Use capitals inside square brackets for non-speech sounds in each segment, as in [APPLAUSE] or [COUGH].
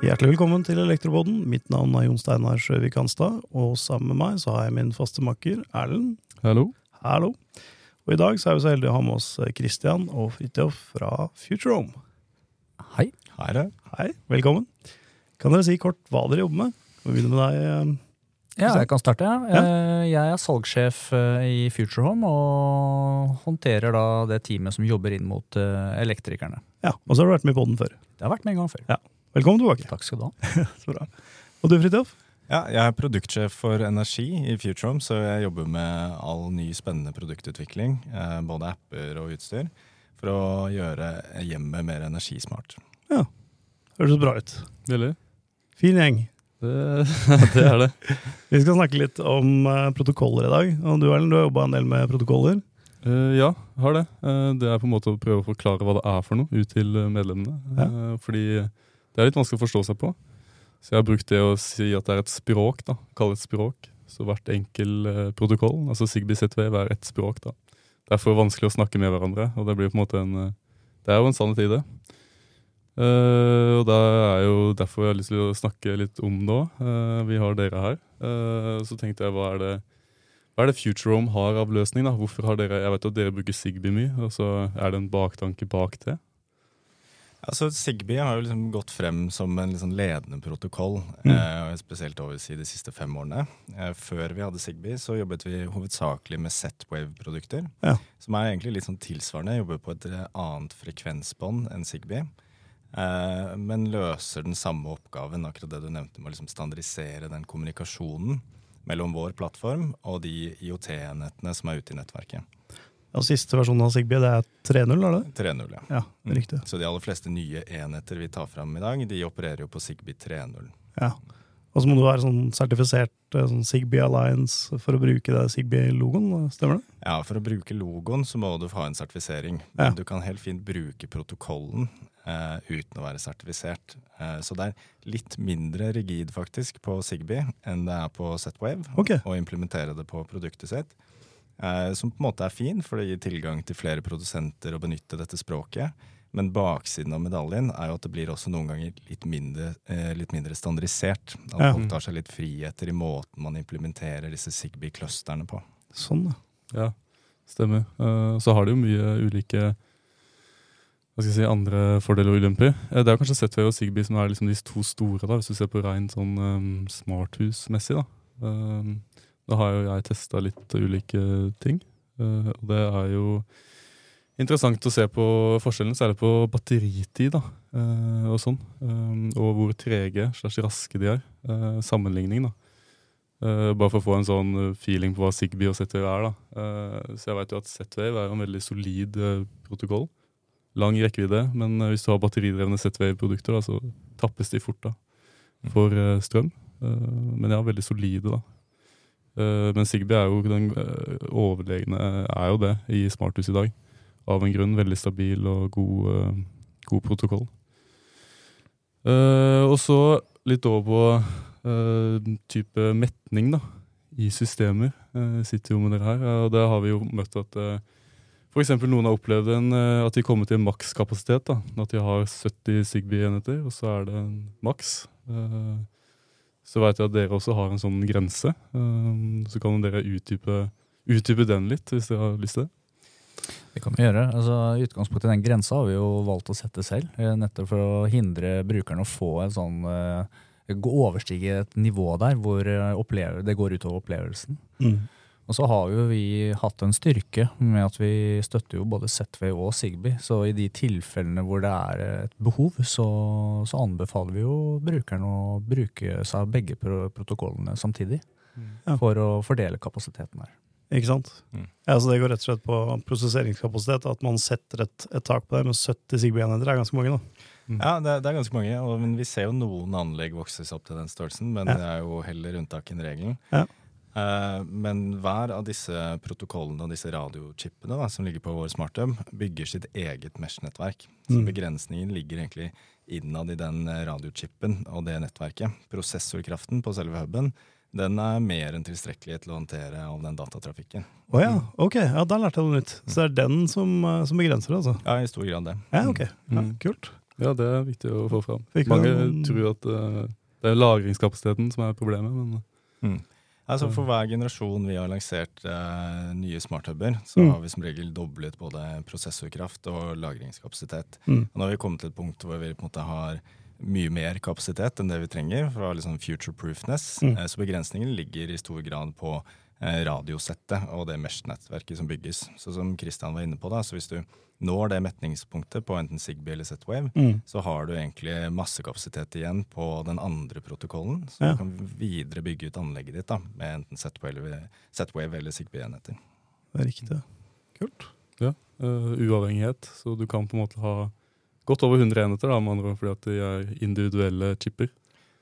Hjertelig velkommen til Elektroboden. Mitt navn er Jon Steinar Sjøvik Hanstad, og sammen med meg så har jeg min faste makker Erlend. Hallo. Hallo. Og i dag så er vi så heldige å ha med oss Christian og Fridtjof fra Futurehome. Hei. Hei, det. Hei, velkommen. Kan dere si kort hva dere jobber med? Vi begynner med deg. eh, Ja, jeg kan starte. Ja. Ja. Eh, Jeg er salgssjef eh, i Futurehome og håndterer da det teamet som jobber inn mot eh, elektrikerne. Ja, Og så har du vært med i poden før. Det har vært med en gang før. Ja. Velkommen tilbake. Takk skal du ha. [LAUGHS] Så bra. Og du, Fridtjof? Ja, jeg er produktsjef for energi i Futurehome, så jeg jobber med all ny spennende produktutvikling, eh, både apper og utstyr, for å gjøre hjemmet mer energismart. Ja. Høres bra ut. Veldig. Fin gjeng. Det, [LAUGHS] det er det. Vi skal snakke litt om eh, protokoller i dag. Og du Erlend, du har jobba en del med protokoller. Uh, ja, har det. Uh, det er på en måte å prøve å forklare hva det er for noe ut til medlemmene. Ja. Uh, fordi det er litt vanskelig å forstå seg på. Så jeg har brukt det å si at det er et språk, da. Kalle det et språk. Så hvert enkel eh, protokoll, altså Sigby ZW, er ett språk, da. Derfor vanskelig å snakke med hverandre, og det blir på en måte en eh, Det er jo en sannhet i det. Uh, og det er jo derfor jeg har lyst til å snakke litt om det òg. vi har dere her. Uh, så tenkte jeg, hva er det hva er det Futurehome har av løsning? da? Hvorfor har dere, Jeg vet at dere bruker Sigby mye, og så er det en baktanke bak det. Altså, Sigby har jo liksom gått frem som en liksom ledende protokoll, Mm. eh, spesielt over de siste fem årene. Eh, før vi hadde Sigby, så jobbet vi hovedsakelig med Z-Wave-produkter. Ja. Som er egentlig litt sånn tilsvarende, jobber på et eh, annet frekvensbånd enn Sigby. Eh, men løser den samme oppgaven, akkurat det du nevnte, med å liksom standardisere den kommunikasjonen mellom vår plattform og de IOT-enhetene som er ute i nettverket. Og siste versjonen av Sigby det er 3.0, er det? 3.0, ja. Ja, det er riktig. Så de aller fleste nye enheter vi tar fram i dag, de opererer jo på Sigby 3.0. Ja. Og så må du være sånn sertifisert eh, sånn Sigby Alliance for å bruke det Sigby-logoen, stemmer det? Ja, for å bruke logoen så må du ha en sertifisering. Ja. Du kan helt fint bruke protokollen Uh, uten å være sertifisert. Uh, så det er litt mindre rigid faktisk på Sigby enn det er på Z-Wave Ok. å implementere det på produktet sitt. Eh, som på en måte er fin, for det gir tilgang til flere produsenter å benytte dette språket. Men baksiden av medaljen er jo at det blir også noen ganger litt mindre, eh, litt mindre standardisert. At Ja. folk tar seg litt friheter i måten man implementerer disse Sigby-clusterne på. Sånn, ja. Ja, stemmer. Eh, så har de jo mye ulike hva skal jeg si, andre fordeler og ulemper. Det er kanskje Z-Wave og Sigby som er liksom de to store, da, hvis du ser på rent sånn um, smarthusmessig. Da. Um, da har jo jeg testa litt ulike ting. Eh, og det er jo interessant å se på forskjellen, særlig på batteritid da, eh, og sånn. Um, og hvor trege slags raske de er. Eh, sammenligning, da. Eh, bare for å få en sånn eh, feeling på hva Sigby og Z-Wave er. da. Eh, så jeg vet jo at Z-Wave er en veldig solid eh, protokoll. Lang rekkevidde, men eh, hvis du har batteridrevne Z-Wave-produkter, så tappes de fort da, for eh, strøm. Eh, men ja, veldig solide, da. Eh, men Sigby er jo den eh, overlegne er jo det i smarthus i dag. Av en grunn. Veldig stabil og god, eh, god protokoll. Og så litt over på type metning da, i systemer. Sitter jo med dere her. og der har vi jo møtt at f.eks. noen har opplevd en, at de kommer til en makskapasitet. da, At de har 70 Sigby-enheter, og så er det en maks. Så vet jeg at dere også har en sånn grense. Eh, så kan dere utdype, utdype den litt, hvis dere har lyst til det. Det kan vi gjøre. Altså, I utgangspunktet i den grensa har vi jo valgt å sette selv, eh, nettopp for å hindre brukeren å få en sånn eh, Overstige et nivå der hvor eh, det går utover opplevelsen. Mm. Og så har jo vi hatt en styrke med at vi støtter jo både Z-Wave og Sigby. Så i de tilfellene hvor det er et behov, så, så anbefaler vi jo brukeren å bruke seg av begge pro protokollene samtidig. Ja. For å fordele kapasiteten her. Ikke sant? Mm. Ja, så Det går rett og slett på prosesseringskapasitet. At man setter et, et tak på det. Men 70 Sigby-enheter er ganske mange, da. Ja, det, det er ganske mange, og, men vi ser jo noen anlegg vokses opp til den størrelsen, men Ja. det er jo heller unntak enn regelen. Ja. Eh, men hver av disse protokollene og disse radiochipene da, som ligger på vår smarthub, bygger sitt eget mesh-nettverk. Så Mm. begrensningen ligger egentlig innad i den eh, radiochipen og det nettverket. Prosessorkraften på selve huben den er mer enn tilstrekkelig til å håndtere all den datatrafikken. Å ja, ok. Ja, Da lærte jeg noe nytt. Så det er den som, eh, som begrenser det, altså? Ja, i stor grad det. Ja, ok. Ja, Mm. kult. Ja, det er viktig å få fram. Fikk Mange noen- tror at uh, det er lagringskapasiteten som er problemet, men Mm. Altså For hver generasjon vi har lansert uh, nye smarthuber, så Mm. har vi som regel doblet både prosessorkraft og lagringskapasitet. Mm. Og nå har vi kommet til et punkt hvor vi på en måte har mye mer kapasitet enn det vi trenger for å ha sånn future-proofness. Mm. Uh, så begrensningen ligger i stor grad på radiosettet og det Mesh-nettverket som bygges. Så som Kristian var inne på, da, så hvis du når det metningspunktet på enten Zigbee eller Z-Wave, Mm. så har du egentlig masse kapasitet igjen på den andre protokollen. Så Ja. du kan videre bygge ut anlegget ditt da, med enten Z-Wave eller, Zigbee-enheter. Det er riktig. Kult. eh, uavhengighet. Så du kan på en måte ha godt over 100 enheter, da, med andre ord, fordi at de er individuelle chipper.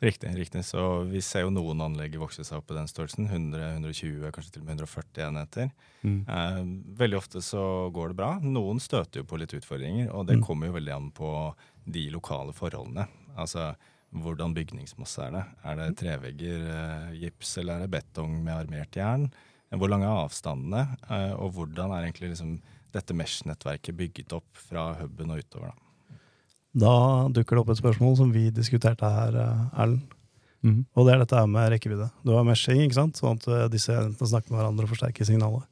Riktig. riktig. Så vi ser jo noen anlegg vokse seg opp i den størrelsen. 100-120, kanskje til og med 140 enheter. Mm. Eh, veldig ofte så går det bra. Noen støter jo på litt utfordringer, og det Mm. kommer jo veldig an på de lokale forholdene. Altså hvordan bygningsmasse er det? Er det trevegger, eh, gips, eller er det betong med armert jern? Hvor lange er avstandene, eh, og hvordan er egentlig liksom dette Mesh-nettverket bygget opp fra huben og utover? da? Da dukker det opp et spørsmål som vi diskuterte her, eh, Erlend. Mm. Og det er dette med rekkevidde. Du har meshing, ikke sant? sånn at eh, disse enhetene snakker med hverandre og forsterker signalet.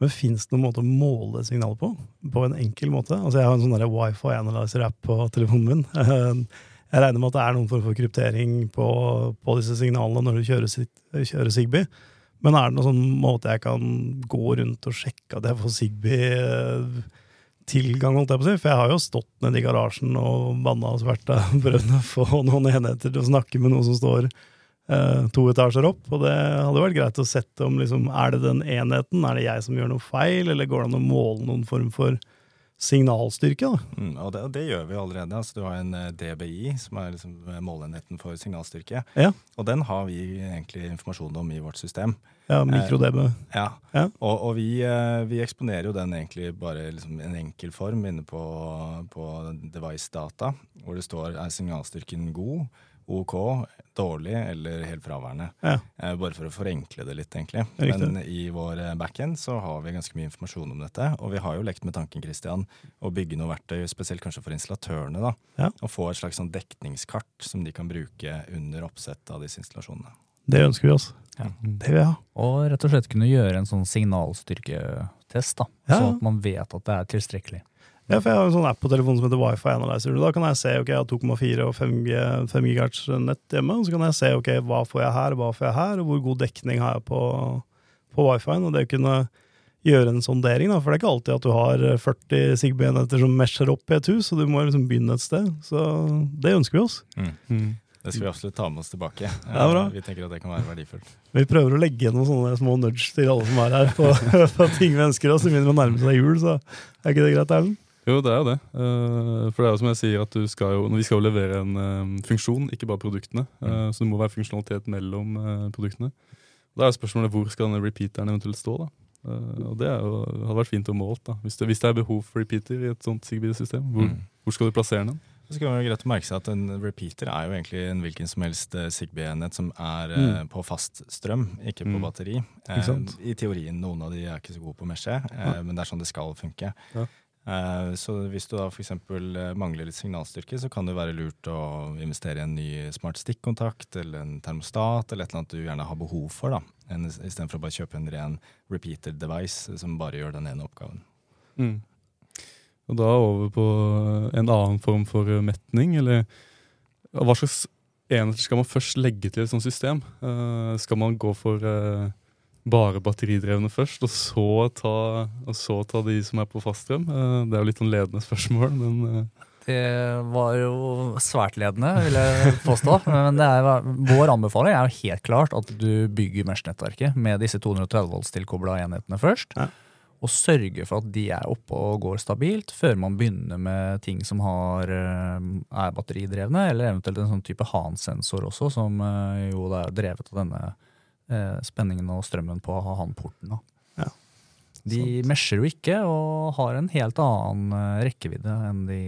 Men fins det noen måte å måle signalet på? På en enkel måte? Altså Jeg har en sånn wifi analyzer-app på telefonen min. [LAUGHS] Jeg regner med at det er noen form for kryptering på, på disse signalene når du kjører, kjører Zigbee. Men er det noen sånn måte jeg kan gå rundt og sjekke at jeg får Zigbee-tilgang? holdt jeg på å si? For jeg har jo stått nede i garasjen og banna og sverta [LAUGHS] å få noen enheter til å snakke med noen som står eh, to etasjer opp. Og det hadde vært greit å sette om liksom, er det den enheten, er det jeg som gjør noe feil, eller går det an å måle noen form for signalstyrke? da? Mm, og det, det gjør vi allerede. Altså, du har en eh, DBI, som er liksom måleenheten for signalstyrke. Ja. Og den har vi egentlig informasjon om i vårt system. Ja, mikro-DB. Ja. Ja. Og, og vi, eh, vi eksponerer jo den egentlig bare liksom en enkel form inne på, på device data, hvor det står er signalstyrken god, OK, dårlig eller helt fraværende. Ja. Eh, bare for å forenkle det litt, egentlig. Riktig. Men i vår eh, backend så har vi ganske mye informasjon om dette. Og vi har jo lekt med tanken Christian, å bygge noe verktøy, spesielt kanskje for installatørene. da, Ja. Og få et slags sånn dekningskart som de kan bruke under oppsett av disse installasjonene. Det ønsker vi oss. Ja. Det vil jeg ha. Og rett og slett kunne gjøre en sånn signalstyrketest, da. Ja. Sånn at man vet at det er tilstrekkelig. Ja, for Jeg har en sånn app på telefonen som heter Wifi Analyzer. Da kan jeg se ok, jeg har 2,4 og 5, G, 5 GHz nett hjemme. Og så kan jeg se ok, hva får jeg her, hva får jeg her, og hvor god dekning har jeg på, på Wi-Fi-en. Og det å kunne gjøre en sondering, da, for det er ikke alltid at du har 40 Sigby-enheter som mesher opp i et hus, og du må liksom begynne et sted. Så det ønsker vi oss. Mm. Det skal vi absolutt ta med oss tilbake. [LAUGHS] Det er bra. Eh, Vi tenker at det kan være verdifullt. Vi prøver å legge igjen noen sånne små nudge til alle som er her, på, [LAUGHS] på ting vi ønsker oss. Vi begynner å nærme seg jul, så er ikke det greit, Erlend? Jo, det er jo det. Eh, for det er jo som jeg sier at du skal jo, Vi skal jo levere en eh, funksjon, ikke bare produktene. Eh, så det må være funksjonalitet mellom produktene. Da er spørsmålet hvor skal denne repeateren eventuelt stå. da? Eh, og Det er jo, hadde vært fint å måle. da. Hvis det, hvis det er behov for repeater i et sånt Zigbee-system, hvor, Mm. hvor skal du plassere den? Så skal det være greit å merke seg at En repeater er jo egentlig en hvilken som helst eh, Zigbee-enhet som er eh, Mm. på fast strøm, ikke på Mm. batteri. Eh, I teorien, noen av de er ikke så gode på mesje, eh, men det er sånn det skal funke. Ja. Eh, så hvis du da f.eks. mangler litt signalstyrke, så kan det være lurt å investere i en ny smart stikkontakt eller en termostat eller et eller annet du gjerne har behov for, da, istedenfor å bare kjøpe en ren repeater device som bare gjør den ene oppgaven. Mm. Og da over på en annen form for eh, metning, eller hva slags enheter skal man først legge til et sånt system? Uh, skal man gå for uh, bare batteridrevne først, og så, ta, og så ta de som er på faststrøm? Uh, det er jo litt sånn ledende spørsmål, men eh, Det var jo svært ledende, vil jeg påstå. [LAUGHS] Men det er, vår anbefaling er jo helt klart at du bygger Mesh-nettverket med disse 230 volts tilkobla enhetene først. Ja. Og sørge for at de er oppe og går stabilt, før man begynner med ting som har, eh, er batteridrevne, eller eventuelt en sånn type Han-sensor også, som eh, jo er drevet av denne eh, spenningen og strømmen på Han-porten. Ja, De sant. mesher jo ikke og har en helt annen rekkevidde enn de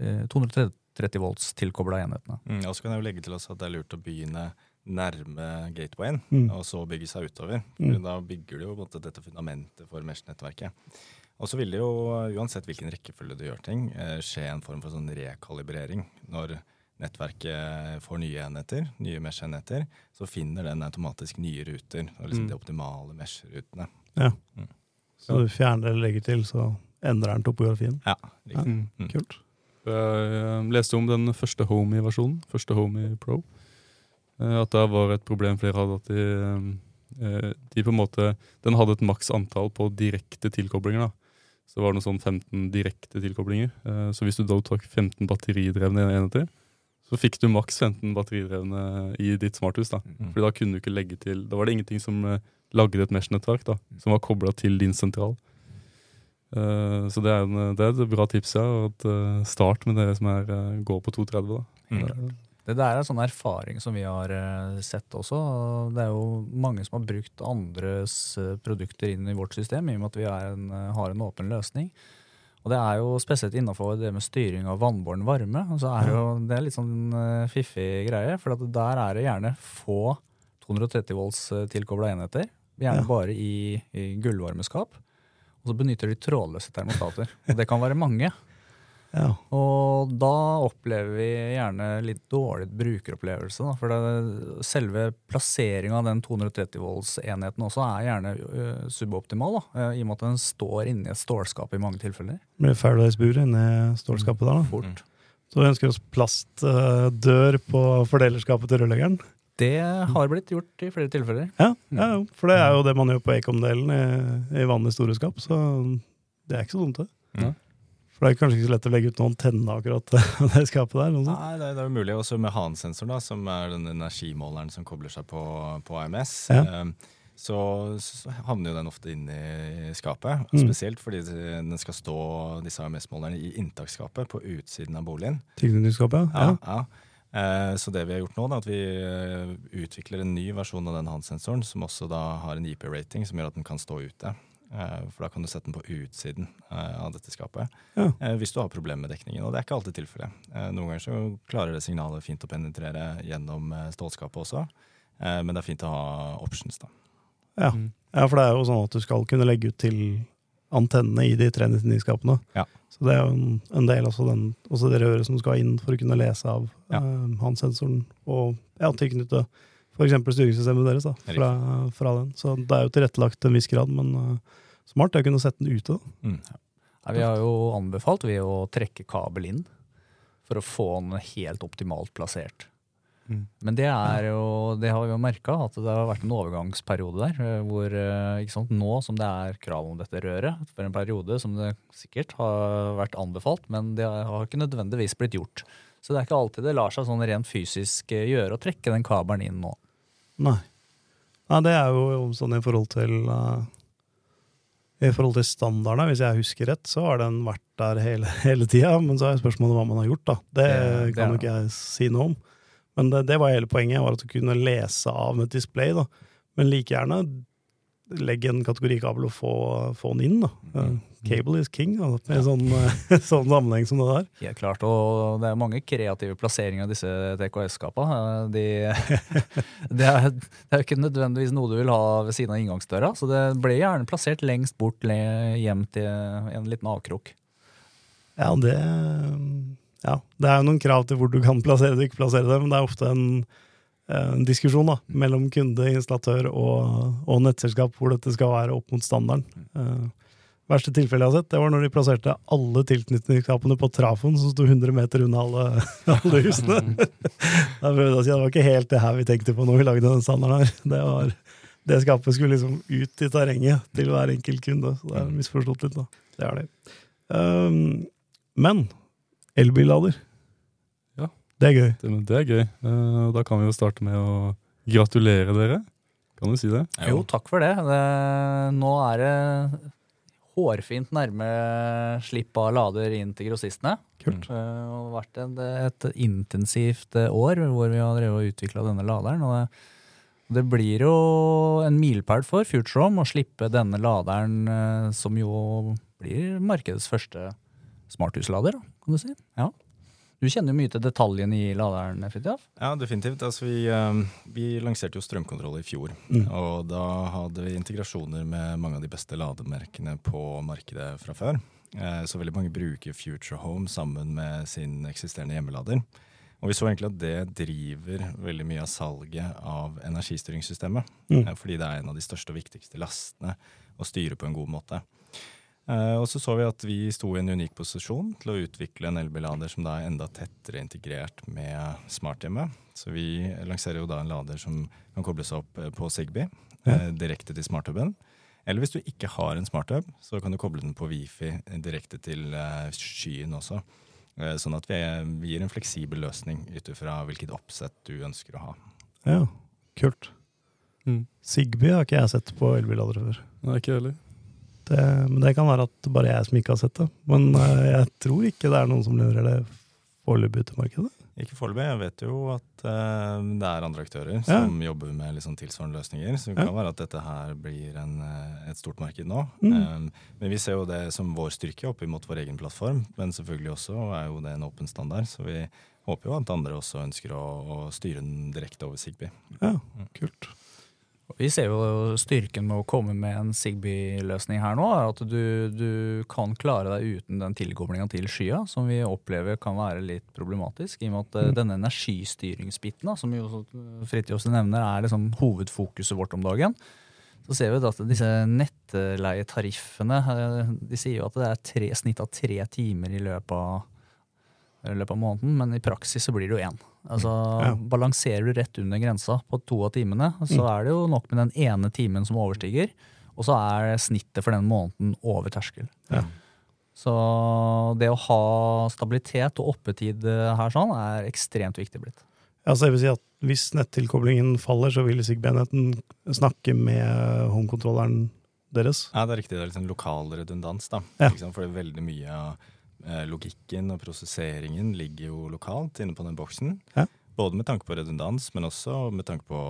eh, 230 volts tilkobla enhetene. Mm, og så kan jeg jo legge til også at det er lurt å begynne nærme gatewayen, Mm. og så bygge seg utover. Mm. Da bygger du jo på en måte dette fundamentet for Mesh-nettverket. Og så vil det jo, uansett hvilken rekkefølge du gjør ting, eh, skje en form for sånn rekalibrering. Når nettverket får nye enheter, nye mesh-enheter, så finner den automatisk nye ruter. Og liksom Mm. de optimale mesh-rutene. Ja. Mm. Så du fjerner eller legger til, så endrer den topografien. Ja, riktig. ja. Mm. Kult. Jeg eh, leste om den første Homey-versjonen, første Homey Pro. Eh, At det var et problem flere hadde. At de, eh, de på en måte Den hadde et maks antall på direkte tilkoblinger. da. Så var det noe sånn 15 direkte tilkoblinger. Eh, Så hvis du da tok 15 batteridrevne enheter, så fikk du maks 15 batteridrevne i ditt smarthus. da. Mm. Fordi da kunne du ikke legge til Da var det ingenting som eh, lagde et mesh-nettverk da, som var kobla til din sentral. Eh, så det er, en, det er et bra tips, ja. At, eh, start med dere som er, eh, går på 230. da. Mm. Det er- der er sånn erfaring som vi har eh, sett også. Det er jo mange som har brukt andres eh, produkter inn i vårt system, i og med at vi en, eh, har en åpen løsning. Og det er jo spesielt innafor det med styring av vannbåren varme. Så er jo det er litt sånn fiffig greie, for at der er det gjerne få 230 volts tilkobla enheter. Gjerne Ja. bare i, i gullvarmeskap. Og så benytter de trådløse termostater. Og det kan være mange. Ja. Og da opplever vi gjerne litt dårlig brukeropplevelse. Da, for det, selve plasseringa av den 230 volts-enheten også er gjerne uh, suboptimal. Da, eh, I og med at den står inni et stålskap i mange tilfeller. Blir Fairdays-bur inni stålskapet der, da. Fort. Så vi ønsker oss plastdør på fordelerskapet til rørleggeren. Det har blitt gjort i flere tilfeller. Ja, ja, ja, for det er jo det man gjør på Ekom-delen i, i vanlig store skap, så det er ikke så dumt, det. Mm. For det er kanskje ikke så lett å legge ut noen antenne akkurat [LAUGHS] det skapet der. Noe sånt. Nei, det, det er jo mulig. Også med HAN-sensor, da, som er den energimåleren som kobler seg på, på AMS. Ja. eh, Så, så havner jo den ofte inne i skapet. Mm. Spesielt fordi den skal stå, disse AMS-målerne, i inntaksskapet på utsiden av boligen. Tilknytningsskapet, ja. Ja, ja. Eh, Så det vi har gjort nå, er at vi eh, utvikler en ny versjon av den HAN-sensoren, som også da har en IP-rating som gjør at den kan stå ute. Eh, For da kan du sette den på utsiden eh, av dette skapet. Ja. Eh, Hvis du har problemer med dekningen. Og det er ikke alltid tilfellet. Eh, Noen ganger så klarer det signalet fint å penetrere gjennom stålskapet også. Eh, Men det er fint å ha options, da. Ja. Mm. ja, for det er jo sånn at du skal kunne legge ut til antennene i de 399-skapene. Ja. Så det er jo en, en del også, den, også det røret som skal inn for å kunne lese av Ja. eh, hans-sensoren og ja, tilknytte f.eks. styringssystemet deres da, fra, fra den. Så det er jo tilrettelagt til en viss grad, men uh, smart er å kunne sette den ute. Da. Mm. Ja, vi har jo anbefalt vi å trekke kabel inn for å få den helt optimalt plassert. Mm. Men det er jo, det har vi jo merka, at det har vært en overgangsperiode der. eh, Hvor eh, ikke sant, nå som det er krav om dette røret, for en periode som det sikkert har vært anbefalt, men det har ikke nødvendigvis blitt gjort. Så det er ikke alltid det lar seg sånn rent fysisk gjøre å trekke den kabelen inn nå. Nei. Nei, det er jo sånn i forhold til uh, I forhold til standardene, hvis jeg husker rett, så har den vært der hele, [LAUGHS] hele tida. Men så er spørsmålet hva man har gjort, da. Det, Det- kan jo ikke jeg si noe om. Men det, det var hele poenget, var at du kunne lese av med et display, da. Men like gjerne legge en kategorikabel og få, få den inn, da. Eh, cable is king, i med sånn, eh, [LAUGHS] sånn sammenheng som det der. Helt klart, og det er mange kreative plasseringer av disse TKS-skapene. De, [LAUGHS] det, er, det er ikke nødvendigvis noe du vil ha ved siden av inngangsdøra, så det ble gjerne plassert lengst bort hjem til en liten avkrok. Ja, det Ja, det er jo noen krav til hvor du kan plassere det ikke plassere det, men det er ofte en, en diskusjon da, mellom kunde, installatør og, og nettselskap hvor dette skal være opp mot standarden. Eh, verste tilfellet jeg har sett, det var når de plasserte alle tilknytningskapene på trafoen som sto 100 meter unna alle, [LAUGHS] alle husene. [LAUGHS] da prøvde jeg å si, Det var ikke helt det her vi tenkte på når vi lagde den standarden her. Det var det skapet skulle liksom ut i terrenget til hver enkelt kunde. Så det er misforstått litt, da. Det er det. Um, men elbillader, Ja. det er gøy. Det, det er gøy. Uh, da kan vi jo starte med å gratulere dere. Kan du si det? Jo, takk for det. det nå er det hårfint nærme slipp av lader inn til grossistene. Kult. Eh, Det har vært et, et intensivt eh, år hvor vi har drevet utvikla denne laderen. og det, det blir jo en milepæl for Futurom å slippe denne laderen, eh, som jo blir markedets første smarthuslader, kan du si. Ja. Du kjenner jo mye til detaljene i laderen, Fritjof. Ja, definitivt. Altså, vi, eh, vi lanserte jo strømkontroll i fjor. Mm. Og da hadde vi integrasjoner med mange av de beste lademerkene på markedet fra før. Eh, Så veldig mange bruker Future Home sammen med sin eksisterende hjemmelader. Og vi så egentlig at det driver veldig mye av salget av energistyringssystemet. Mm. eh, Fordi det er en av de største og viktigste lastene å styre på en god måte. Eh, Og så så vi at vi sto i en unik posisjon til å utvikle en elbillader som da er enda tettere integrert med smarthjemmet. Så vi lanserer jo da en lader som kan kobles opp eh, på Zigbee, Ja. eh, direkte til smarthuben. Eller hvis du ikke har en smarthub, så kan du koble den på Wifi direkte til skyen også. Eh, Sånn at vi gir en fleksibel løsning ut ifra hvilket oppsett du ønsker å ha. Ja, kult. Mm. Zigbee har ikke jeg sett på elbillader før. Nei, ikke heller. Det, men det kan være at bare jeg som ikke har sett det. Men eh, jeg tror ikke det er noen som leverer det foreløpig til markedet. Ikke foreløpig. Jeg vet jo at uh, det er andre aktører Ja. som jobber med sånn tilsvarende løsninger. Så det Ja. kan være at dette her blir en, eh, et stort marked nå. Mm. Um, men vi ser jo det som vår styrke opp mot vår egen plattform. Men selvfølgelig også er jo det en åpen standard. Så vi håper jo at andre også ønsker å, å styre den direkte over Sigby. Ja, kult. Vi ser jo styrken med å komme med en Sigby-løsning her nå, at du, du kan klare deg uten den tilkoblinga til skya, som vi opplever kan være litt problematisk. I og med at eh, Mm. denne energistyringsbiten, da, som jo Fridtjof nevner, er liksom hovedfokuset vårt om dagen. Så ser vi at disse nettleietariffene eh, de sier jo at det er tre, snitt av tre timer i løpet av, i løpet av måneden, men i praksis så blir det jo én. Altså, Ja. Balanserer du rett under grensa på to av timene, så Mm. er det jo nok med den ene timen som overstiger, og så er snittet for den måneden over terskel. Ja. Så det å ha stabilitet og oppetid eh, her sånn er ekstremt viktig blitt. Ja, så jeg vil si at Hvis nettilkoblingen faller, så vil Zigbee-enheten snakke med homekontrolleren deres. Ja, det er riktig. Det er litt sånn lokal redundans, da. Ja. For det er veldig mye av eh, logikken og prosesseringen ligger jo lokalt inne på den boksen. Ja. Både med tanke på redundans, men også med tanke på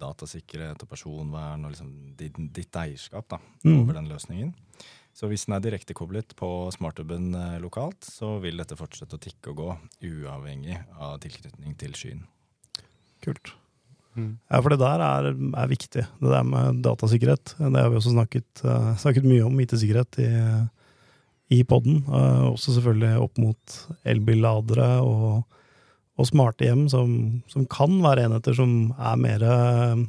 datasikkerhet og personvern og liksom ditt, ditt eierskap da, Mm. over den løsningen. Så hvis den er direktekoblet på smarthuben eh, lokalt, så vil dette fortsette å tikke og gå, uavhengig av tilknytning til skyen. Kult. Mm. Ja, for det der er, er viktig. Det der med datasikkerhet. Det har vi også snakket, eh, snakket mye om, IT-sikkerhet, i, i poden. også selvfølgelig opp mot elbilladere og, og smarte hjem, som, som kan være enheter som er mer eh,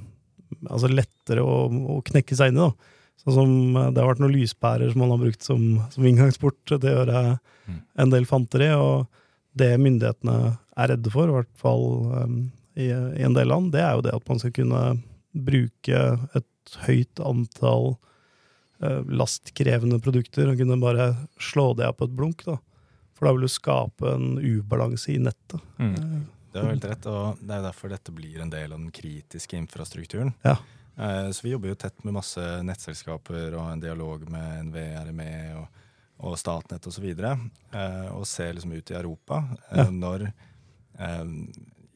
altså lettere å, å knekke seg inn i. da. Sånn som eh, Det har vært noen lyspærer som man har brukt som, som inngangsport til å gjøre Mm. en del fanteri. Og det myndighetene er redde for, i hvert fall um, i, i en del land, det er jo det at man skal kunne bruke et høyt antall eh, lastkrevende produkter og kunne bare slå det av på et blunk. da. For da vil du skape en ubalanse i nettet. Mm. Eh, Det er helt rett, og det er derfor dette blir en del av den kritiske infrastrukturen. Ja. Eh, Så vi jobber jo tett med masse nettselskaper og en dialog med NVE, RME og, og Statnett osv. Og, eh, og ser liksom ut i Europa eh, Ja. når eh,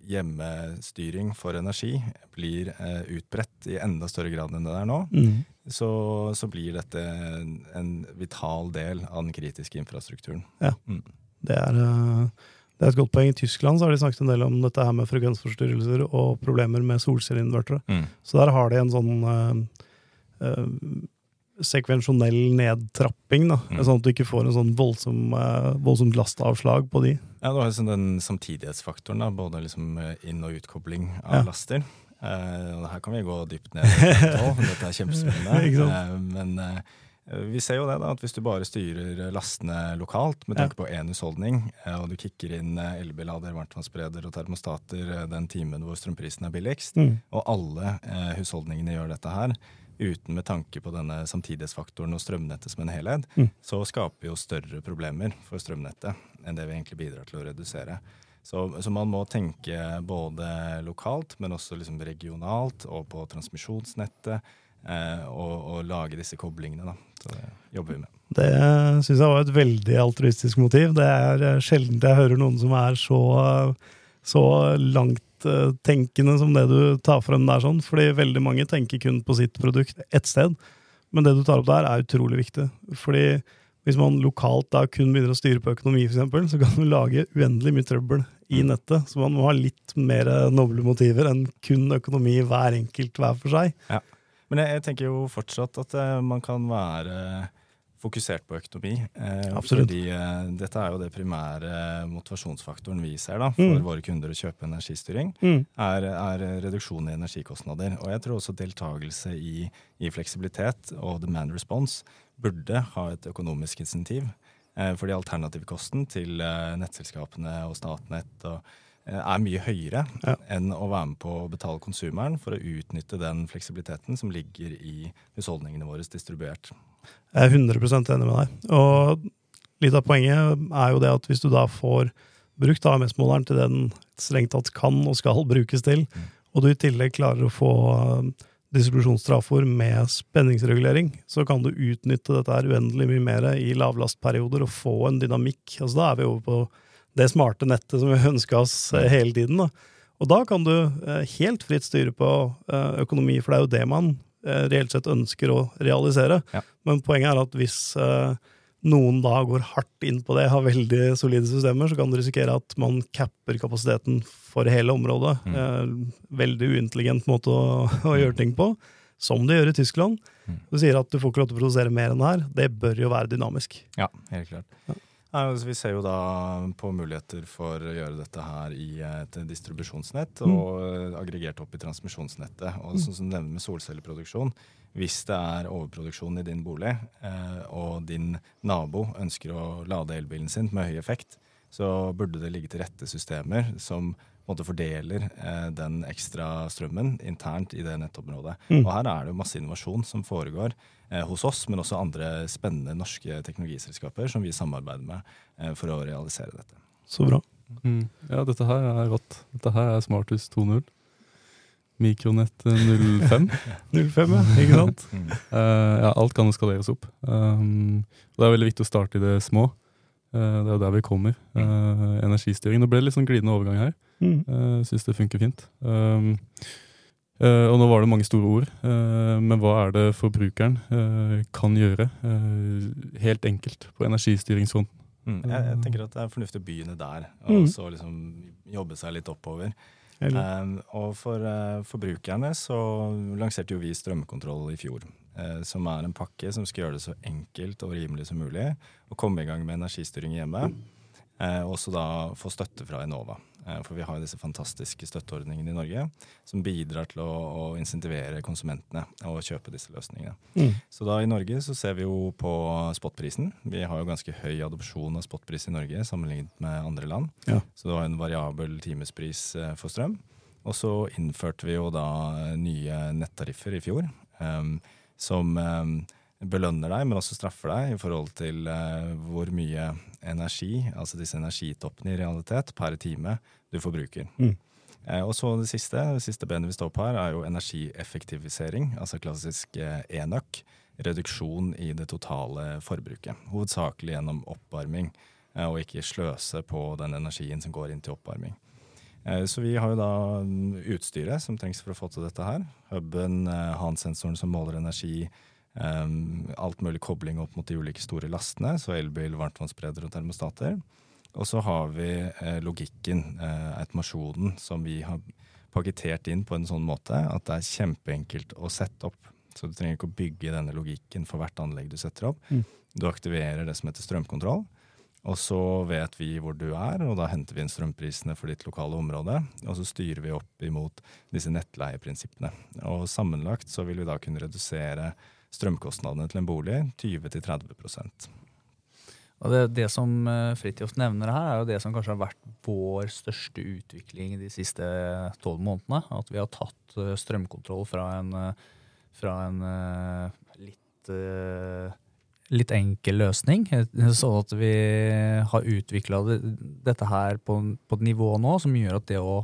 hjemmestyring for energi blir eh, utbredt i enda større grad enn det er nå, Mm. Så, så blir dette en, vital del av den kritiske infrastrukturen. Det er, eh, det er et godt poeng. I Tyskland så har de snakket en del om dette her med frekvensforstyrrelser og problemer med solcelleinvertere. Så der har de en sånn eh, eh, sekvensjonell nedtrapping, da. Mm. sånn at du ikke får en sånn voldsom, voldsomt lastavslag på de. Ja, du har liksom den samtidighetsfaktoren, da, både liksom inn- og utkobling av Ja. laster. Og her kan vi gå dypt ned. [LAUGHS] dette er kjempespennende. Eh, men eh, vi ser jo det, da, at hvis du bare styrer lastene lokalt med tanke på én husholdning, og du kicker inn elbillader, varmtvannsbereder og termostater den timen hvor strømprisen er billigst, Mm. og alle husholdningene gjør dette her, uten med tanke på denne samtidighetsfaktoren og strømnettet som en helhet, Mm. så skaper vi jo større problemer for strømnettet enn det vi egentlig bidrar til å redusere. Så, så man må tenke både lokalt, men også liksom regionalt og på transmisjonsnettet, eh, og, og lage disse koblingene. Da. Så det jobber vi med. Det syns jeg var et veldig altruistisk motiv. Det er eh, sjelden jeg hører noen som er så, så langttenkende som det du tar frem der, sånn. Fordi veldig mange tenker kun på sitt produkt ett sted. Men det du tar opp der, er utrolig viktig. Fordi Hvis man lokalt da kun begynner å styre på økonomi, for eksempel, så kan du lage uendelig mye trøbbel i nettet. Så man må ha litt mer noble motiver enn kun økonomi hver enkelt hver for seg. Ja. Men jeg, jeg tenker jo fortsatt at uh, man kan være fokusert på økonomi. Eh, Absolutt. Fordi eh, dette er jo det primære motivasjonsfaktoren vi ser da, for Mm. våre kunder å kjøpe energistyring. Mm. er, er reduksjon i energikostnader. Og jeg tror også deltakelse i, i fleksibilitet og demand response burde ha et økonomisk insentiv. Eh, fordi alternativkosten til eh, nettselskapene og Statnett og, eh, er mye høyere Ja. enn å være med på å betale konsumeren for å utnytte den fleksibiliteten som ligger i husholdningene våre distribuert. Jeg er 100% enig med deg. Og litt av poenget er jo det at hvis du da får brukt AMS-måleren til det den strengt tatt kan og skal brukes til, og du i tillegg klarer å få eh, med spenningsregulering, så kan du utnytte dette her uendelig mye mer i lavlastperioder og få en dynamikk. Altså Da er vi over på det smarte nettet som vi [LAUGHS] ønska oss eh, hele tiden. Da. Og da kan du eh, helt fritt styre på eh, økonomi, for det er jo det man reelt sett ønsker å realisere. Ja. Men poenget er at hvis noen da går hardt inn på det, har veldig solide systemer, så kan du risikere at man capper kapasiteten for hele området. Mm. Veldig uintelligent måte å, å gjøre ting på, som de gjør i Tyskland. Mm. Du sier at du får ikke lov til å produsere mer enn det her. Det bør jo være dynamisk. Ja, helt klart. Ja. Altså, vi ser jo da på muligheter for å gjøre dette her i et distribusjonsnett Mm. og mm. aggregert opp i transmisjonsnettet. Og sånn som du nevner med solcelleproduksjon, hvis det er overproduksjon i din bolig, eh, og din nabo ønsker å lade elbilen sin med høy effekt, så burde det ligge til rette systemer som på en måte fordeler eh, den ekstra strømmen internt i det nettområdet. Mm. Og her er det jo masse innovasjon som foregår eh, hos oss, men også andre spennende norske teknologiselskaper som vi samarbeider med eh, for å realisere dette. Så bra. Mm. Ja, dette her er rått. Dette her er Smarthus 2.0. Mikronett 05. 05, ja. Ikke sant? Uh, ja, alt kan jo skaleres opp. Um, og det er veldig viktig å starte i det små. Eh, det er jo der vi kommer. Mm. energistyring. Nå ble det litt sånn glidende overgang her. Mm. Uh, Syns det funker fint. Um, eh, og nå var det mange store ord, eh, men hva er det forbrukeren eh, kan gjøre eh, helt enkelt på energistyringsfronten? Mm. Jeg, jeg tenker at det er fornuftig å begynne der, og Mm. så liksom jobbe seg litt oppover. Um, og for eh, forbrukerne så lanserte jo vi strømkontroll i fjor. Eh, som er en pakke som skal gjøre det så enkelt og rimelig som mulig å komme i gang med energistyring hjemme. Eh, og også da få støtte fra Enova. Eh, for vi har jo disse fantastiske støtteordningene i Norge som bidrar til å, å insentivere konsumentene og kjøpe disse løsningene. mm. Så da i Norge så ser vi jo på spotprisen. Vi har jo ganske høy adopsjon av spotpris i Norge sammenlignet med andre land. Ja. Så det var en variabel timespris for strøm. Og så innførte vi jo da nye nettariffer i fjor, em, som belønner deg, men også straffer deg i forhold til eh, hvor mye energi, altså disse energitoppene i realitet, per time du forbruker. Mm. Eh, og så det siste, det siste benet vi står på her, er jo energieffektivisering, altså klassisk eh, enøk. Reduksjon i det totale forbruket. Hovedsakelig gjennom oppvarming, eh, og ikke sløse på den energien som går inn til oppvarming. Eh, Så vi har jo da utstyret som trengs for å få til dette her. Huben, eh, Hans-sensoren som måler energi, eh, alt mulig kobling opp mot de ulike store lastene, så elbil, varmtvannsbredder og termostater. Og så har vi logikken, eh, automasjonen, som vi har pakketert inn på en sånn måte at det er kjempeenkelt å sette opp. Så du trenger ikke å bygge denne logikken for hvert anlegg du setter opp. Mm. Du aktiverer det som heter strømkontroll. Og så vet vi hvor du er, og da henter vi inn strømprisene for ditt lokale område. Og så styrer vi opp imot disse nettleieprinsippene. Og sammenlagt så vil vi da kunne redusere strømkostnadene til en bolig 20-30% Og det, det som eh, Fridtjof nevner her, er jo det som kanskje har vært vår største utvikling de siste tolv månedene. At vi har tatt eh, strømkontroll fra en, eh, fra en litt, litt enkel løsning. Sånn at vi har utvikla det, dette her på, på et nivå nå som gjør at det å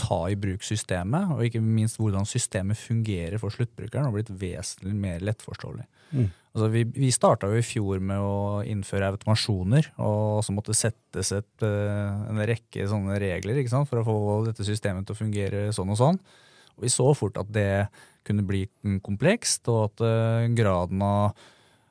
ta i bruk systemet, og ikke minst hvordan systemet fungerer for sluttbrukeren, har blitt vesentlig mer lettforståelig. Mm. Altså, vi vi starta jo i fjor med å innføre automasjoner, og så måtte settes et, eh, en rekke sånne regler sant, for å få dette systemet til å fungere sånn og sånn. Og vi så fort at det kunne bli komplekst, og at eh, graden av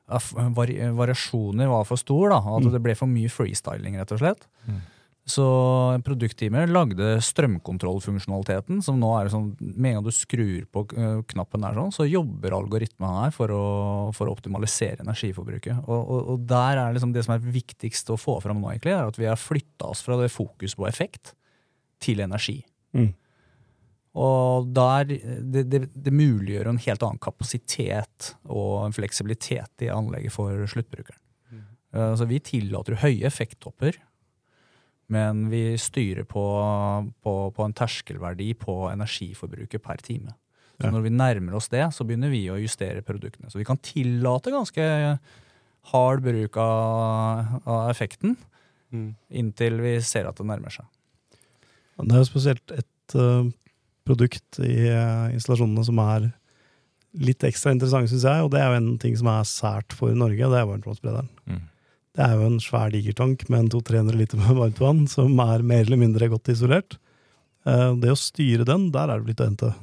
variasjoner var for stor. da, At Mm. det ble for mye freestyling, rett og slett. Mm. Så produktteamet lagde strømkontrollfunksjonaliteten, som nå er sånn Med en gang du skrur på eh, knappen der, sånn, så jobber algoritmen her for å, for å optimalisere energiforbruket. Og, og, og der er liksom det som er viktigst å få fram nå, egentlig, er at vi har flytta oss fra det fokus på effekt til energi. Mm. Og der, det, det, det muliggjør en helt annen kapasitet og en fleksibilitet i anlegget for sluttbrukeren. Mm. Så vi tillater jo høye effekttopper, men vi styrer på, på, på en terskelverdi på energiforbruket per time. Så Ja. når vi nærmer oss det, så begynner vi å justere produktene. Så vi kan tillate ganske hard bruk av, av effekten Mm. inntil vi ser at det nærmer seg. Det er jo spesielt et eh, produkt i eh, installasjonene som er litt ekstra interessante, syns jeg, og det er jo en ting som er sært for Norge, og det er varmtvannsberederen. Mm. Det er jo en svær digertank med en 200-300 liter med varmtvann, som er mer eller mindre godt isolert. Eh, Det å styre den, der er det blitt å hente.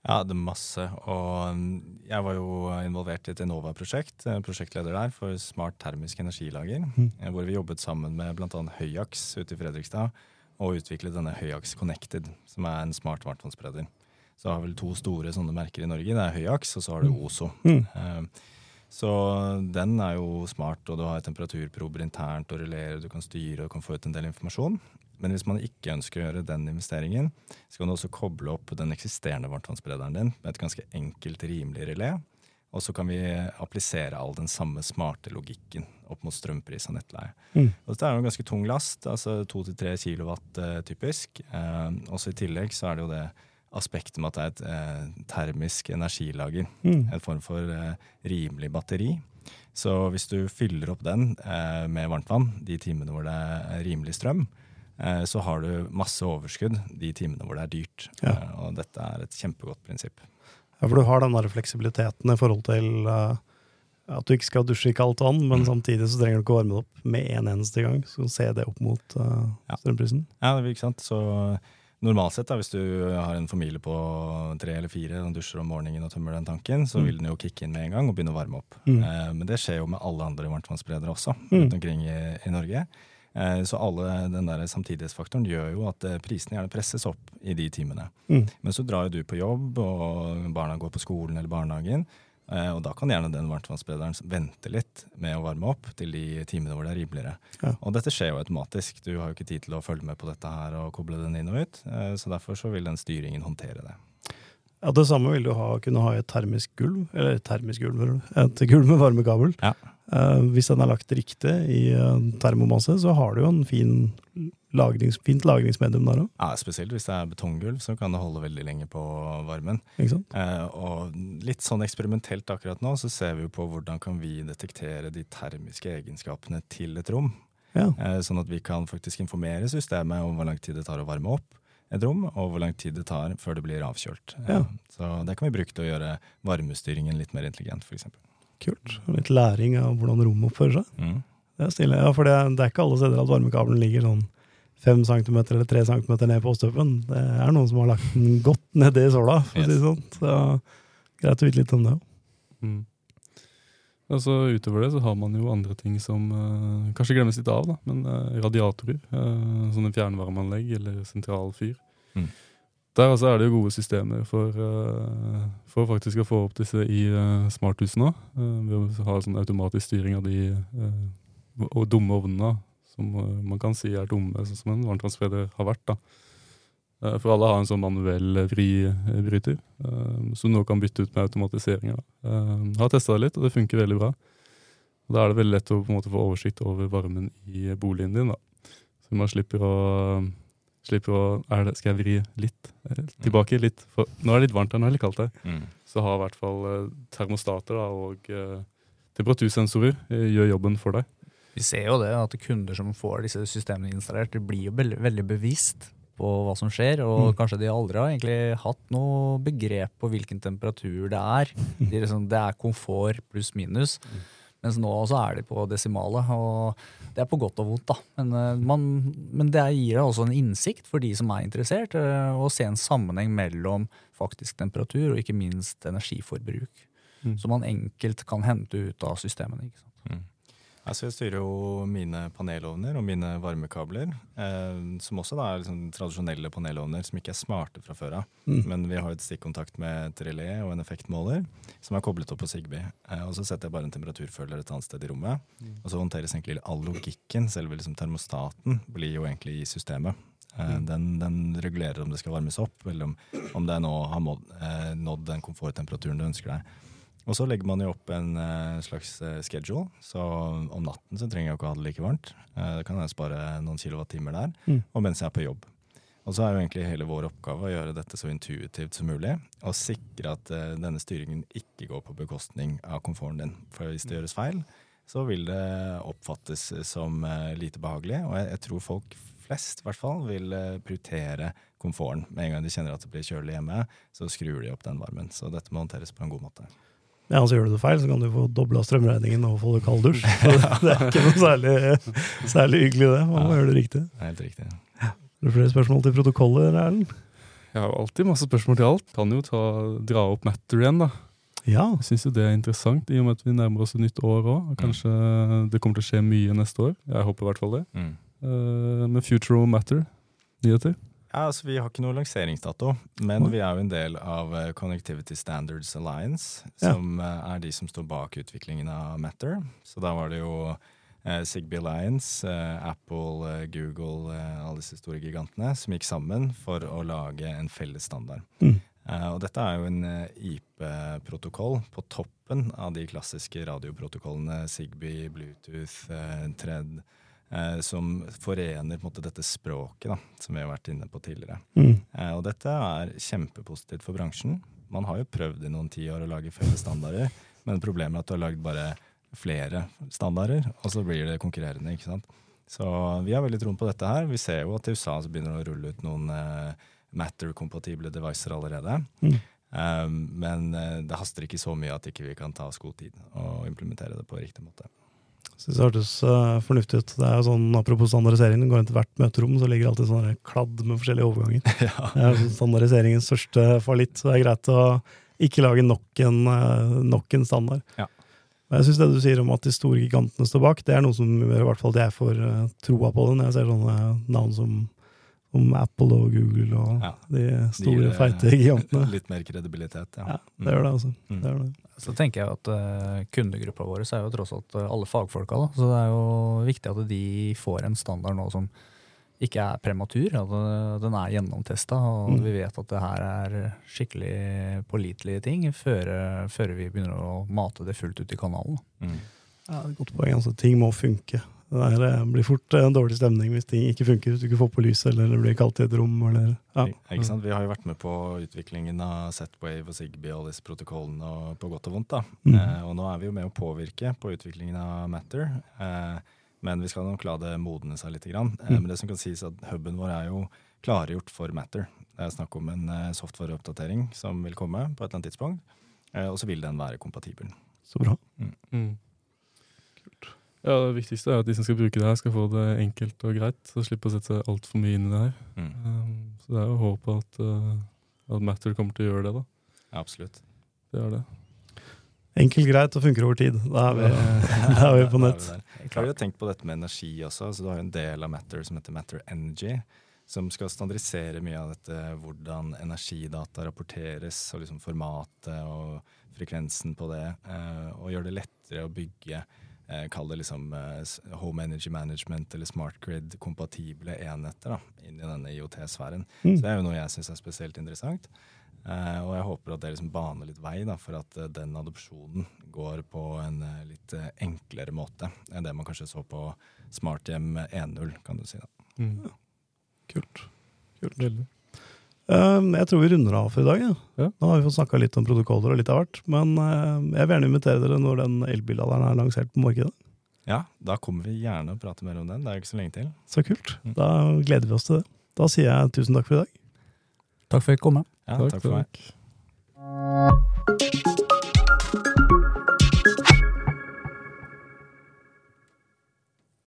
Ja, det er masse. Og jeg var jo involvert i et Enova-prosjekt, eh, prosjektleder der, for smart termisk energilager. Eh, Hvor vi jobbet sammen med bl.a. Høyaks ute i Fredrikstad og utviklet denne Høyaks Connected, som er en smart varmtvannsbereder. Så har vel to store sånne merker i Norge. Det er Høyaks, og så har du Mm. Ozo. Mm. Eh, Så den er jo smart, og du har temperaturprober internt og releer, du kan styre og kan få ut en del informasjon. Men hvis man ikke ønsker å gjøre den investeringen, så kan du også koble opp den eksisterende varmtvannsberederen din med et ganske enkelt, rimelig relé. Og så kan vi applisere all den samme smarte logikken opp mot strømpris og nettleie. Mm. Og det er jo en ganske tung last, altså 2-3 kilowatt eh, typisk. Eh, også i tillegg så er det jo det aspektet med at det er et eh, termisk energilager. Mm. En form for eh, rimelig batteri. Så hvis du fyller opp den eh, med varmtvann de timene hvor det er rimelig strøm, eh, så har du masse overskudd de timene hvor det er dyrt. Ja. Og dette er et kjempegodt prinsipp. Ja, for du har den der fleksibiliteten i forhold til uh, at du ikke skal dusje i kaldt vann, men Mm. samtidig så trenger du ikke å varme det opp med en eneste gang. Så se det opp mot uh, Ja. strømprisen. Ja, det er ikke sant. Så normalt sett, da, hvis du har en familie på tre eller fire og dusjer om morgenen og tømmer den tanken, så Mm. vil den jo kicke inn med en gang og begynne å varme opp. Mm. Uh, men det skjer jo med alle andre varmtvannsberedere også, Mm. rundt omkring i, i Norge. Eh, så alle den der samtidighetsfaktoren gjør jo at eh, prisene gjerne presses opp i de timene. Mm. Men så drar jo du på jobb, og barna går på skolen eller barnehagen. eh, Og da kan gjerne den varmtvannsbrederen vente litt med å varme opp til de timene hvor det er rimeligere. Ja. Og dette skjer jo automatisk. Du har jo ikke tid til å følge med på dette her og koble den inn og ut. Så derfor så vil den styringen håndtere det. Ja, Det samme vil du ha, kunne ha i et termisk gulv, eller et termisk gulv, et gulv med varmekabel. Ja. Eh, hvis den er lagt riktig i eh, termomasse, så har du jo en fin lagrings, fint lagringsmedium der òg. Ja, Spesielt hvis det er betonggulv, så kan det holde veldig lenge på varmen. Eh, og litt sånn eksperimentelt akkurat nå, så ser vi jo på hvordan kan vi detektere de termiske egenskapene til et rom. Ja. Eh, sånn at vi kan faktisk informere systemet om hvor lang tid det tar å varme opp et rom, og hvor lang tid det tar før det blir avkjølt. Eh, Ja. Så det kan vi bruke til å gjøre varmestyringen litt mer intelligent, f.eks. Kult. Litt læring av hvordan rommet oppfører seg. Mm. Det er stille. Ja, for det, det er ikke alle steder at varmekabelen ligger sånn fem centimeter eller tre centimeter ned på støpen. Det er noen som har lagt den godt nedi såla, for å si det sånn. Så greit å vite litt om det òg. Mm. Altså, utover det så har man jo andre ting som uh, kanskje glemmes litt av, da. Men uh, radiatorer, Uh, sånne fjernvarmeanlegg eller sentralfyr. Mm. Der altså er det jo gode systemer for, eh, for faktisk å få opp disse i uh, smarthusene. Uh, ved å ha sånn automatisk styring av de eh, og dumme ovnene, som eh, man kan si er dumme, sånn som en varmtvannsbereder har vært. da. Eh, For alle har en sånn manuell vribryter, som nå kan bytte ut med automatisering. Uh, har testa det litt, og det funker veldig bra. Og Da er det veldig lett å måte få oversikt over varmen i boligen din. da. Så man slipper å, slipper å det, Skal jeg vri litt eh, tilbake? litt? For, nå er det litt varmt her, nå er det litt kaldt her. Mm. Så har i hvert fall eh, termostater da, og eh, temperatursensorer eh, gjør jobben for deg. Vi ser jo det, at kunder som får disse systemene installert, de blir jo veldig, veldig bevisst på hva som skjer, og Mm. kanskje de aldri har egentlig hatt noe begrep på hvilken temperatur det er. [LAUGHS] De liksom, det er komfort pluss minus. Mens nå så er de på desimale, og det er på godt og vondt. da. Men, eh, man, men det gir deg også en innsikt for de som er interessert, eh, å se en sammenheng mellom faktisk temperatur og ikke minst energiforbruk. Mm. som man enkelt kan hente ut av systemene. ikke sant? Mm. Altså jeg styrer jo mine panelovner og mine varmekabler, eh, som også da er liksom tradisjonelle panelovner som ikke er smarte fra før av. Mm. Men vi har et stikkontakt med et relé og en effektmåler som er koblet opp på Sigby. Eh, og så setter jeg bare en temperaturfølger et annet sted i rommet. Og så håndteres egentlig all logikken, selve liksom termostaten, blir jo egentlig i systemet. Eh, den, den regulerer om det skal varmes opp, eller om, om det nå har eh, nådd den komforttemperaturen du ønsker deg. Og så legger man jo opp en eh, slags eh, schedule, så om natten så trenger jeg ikke å ha det like varmt. Eh, det kan jeg spare noen kilowattimer der, Mm. og mens jeg er på jobb. Og så er jo egentlig hele vår oppgave å gjøre dette så intuitivt som mulig, og sikre at denne styringen ikke går på bekostning av komforten din. For hvis det gjøres feil, så vil det oppfattes som lite behagelig, og jeg, jeg tror folk flest i hvert fall vil prioritere komforten. Med en gang de kjenner at det blir kjølig hjemme, så skrur de opp den varmen. Så dette må håndteres på en god måte. Ja, så gjør du det feil, så kan du få dobla strømregningen og få kald dusj. [LAUGHS] Så det, det er ikke noe særlig, særlig hyggelig, det. Man må Ja. gjøre det riktig. Det er helt riktig. Ja. Har du flere spørsmål til protokollet, Erlend? Jeg har alltid masse spørsmål til alt. Kan jo ta, dra opp Matter igjen, da. Ja. Jeg syns jo det er interessant, i og med at vi nærmer oss et nytt år òg. Kanskje det kommer til å skje mye neste år. Jeg håper i hvert fall det. Mm. Uh, med Future Matter, nyheter. Ja, altså Vi har ikke noe lanseringsdato, men vi er jo en del av eh, Connectivity Standards Alliance, som ja. er de som står bak utviklingen av Matter. Så da var det jo eh, Zigbee Alliance, eh, Apple, eh, Google, eh, alle disse store gigantene, som gikk sammen for å lage en felles standard. Mm. Eh, og dette er jo en eh, IP-protokoll på toppen av de klassiske radioprotokollene Zigbee, Bluetooth, eh, eh, som forener på en måte dette språket da, som vi har vært inne på tidligere. Mm. Eh, og dette er kjempepositivt for bransjen. Man har jo prøvd i noen tiår å lage felles standarder, men problemet er at du har lagd bare flere standarder, og så blir det konkurrerende. ikke sant? Så vi har veldig troen på dette her. Vi ser jo at i USA så begynner det å rulle ut noen eh, Matter-kompatible devices allerede. Mm. Um, men eh, det haster ikke så mye at ikke vi kan ta oss god tid og implementere det på riktig måte. Synes det hørtes eh, fornuftig ut. Det er jo sånn, Apropos standardisering, går inn til hvert møterom, så ligger det alltid sånn kladd med forskjellige overganger. [LAUGHS] ja. Det er jo standardiseringens største fallitt, så det er greit å ikke lage nok en, eh, nok en standard. Ja. Men jeg syns det du sier om at de store gigantene står bak, det er noe som i hvert fall jeg får eh, troa på det når jeg ser sånne navn som, som Apple og Google og Ja. de store, de feite gigantene. Litt mer kredibilitet, Ja, ja. det gjør det, altså. Mm. Det gjør det. Så tenker jeg at uh, kundegruppa vår er jo tross alt eh, alle fagfolka. Da. Så det er jo viktig at de får en standard nå som ikke er prematur. At eh, den er gjennomtesta, og Mm. vi vet at det her er skikkelig pålitelige ting før, eh, før vi begynner å mate det fullt ut i kanalen. Mm. Ja, det er et godt poeng. Altså, ting må funke. Det blir fort eh, en dårlig stemning hvis ting ikke funker. Hvis du ikke får på lyset, eller det blir kaldt i et rom. Eller, ja. Ikke sant? Vi har jo vært med på utviklingen av Z-Wave og Zigbee og disse protokollene og på godt og vondt. da. Mm. Eh, og nå er vi jo med å påvirke på utviklingen av Matter. Eh, men vi skal nok la det modne seg litt. Grann. Eh, Mm. men det som kan sies at huben vår er jo klargjort for Matter. Det er snakk om en eh, softwareoppdatering som vil komme på et eller annet tidspunkt. Eh, og så vil den være kompatibel. Så bra. Mm. Ja, Det viktigste er at de som skal bruke det her, skal få det enkelt og greit. Så slippe å sette seg altfor mye inn i det her. Mm. Um, så det er jo håp at, uh, at Matter kommer til å gjøre det. da. Ja, absolutt. Det er det. Enkelt, greit og funker over tid. Da er vi, [LAUGHS] da er vi på nett. Jeg klarer jo å tenkt på dette med energi også? Så du har jo en del av Matter som heter Matter Energy, som skal standardisere mye av dette, hvordan energidata rapporteres, og liksom formatet og frekvensen på det, eh, og gjøre det lettere å bygge eh, Kall det liksom eh, home energy management eller smart grid-kompatible enheter da, inn i denne IOT-sfæren. Mm. Så det er jo noe jeg syns er spesielt interessant. Eh, og jeg håper at det liksom baner litt vei da, for at eh, den adopsjonen går på en eh, litt eh, enklere måte enn det man kanskje så på Smarthjem 1.0, kan du si. da. Mm. Kult. Veldig. Um, jeg tror vi runder av for i dag. Ja. Ja. Nå har vi fått snakka litt om protokoller og litt av hvert. Men uh, jeg vil gjerne invitere dere når den elbilladeren er lansert på markedet. Ja, da kommer vi gjerne og prater mer om den. Det er jo ikke så lenge til. Så kult. Mm. Da gleder vi oss til det. Da sier jeg tusen takk for i dag. Takk for at jeg kom. Ja, takk, for meg. takk.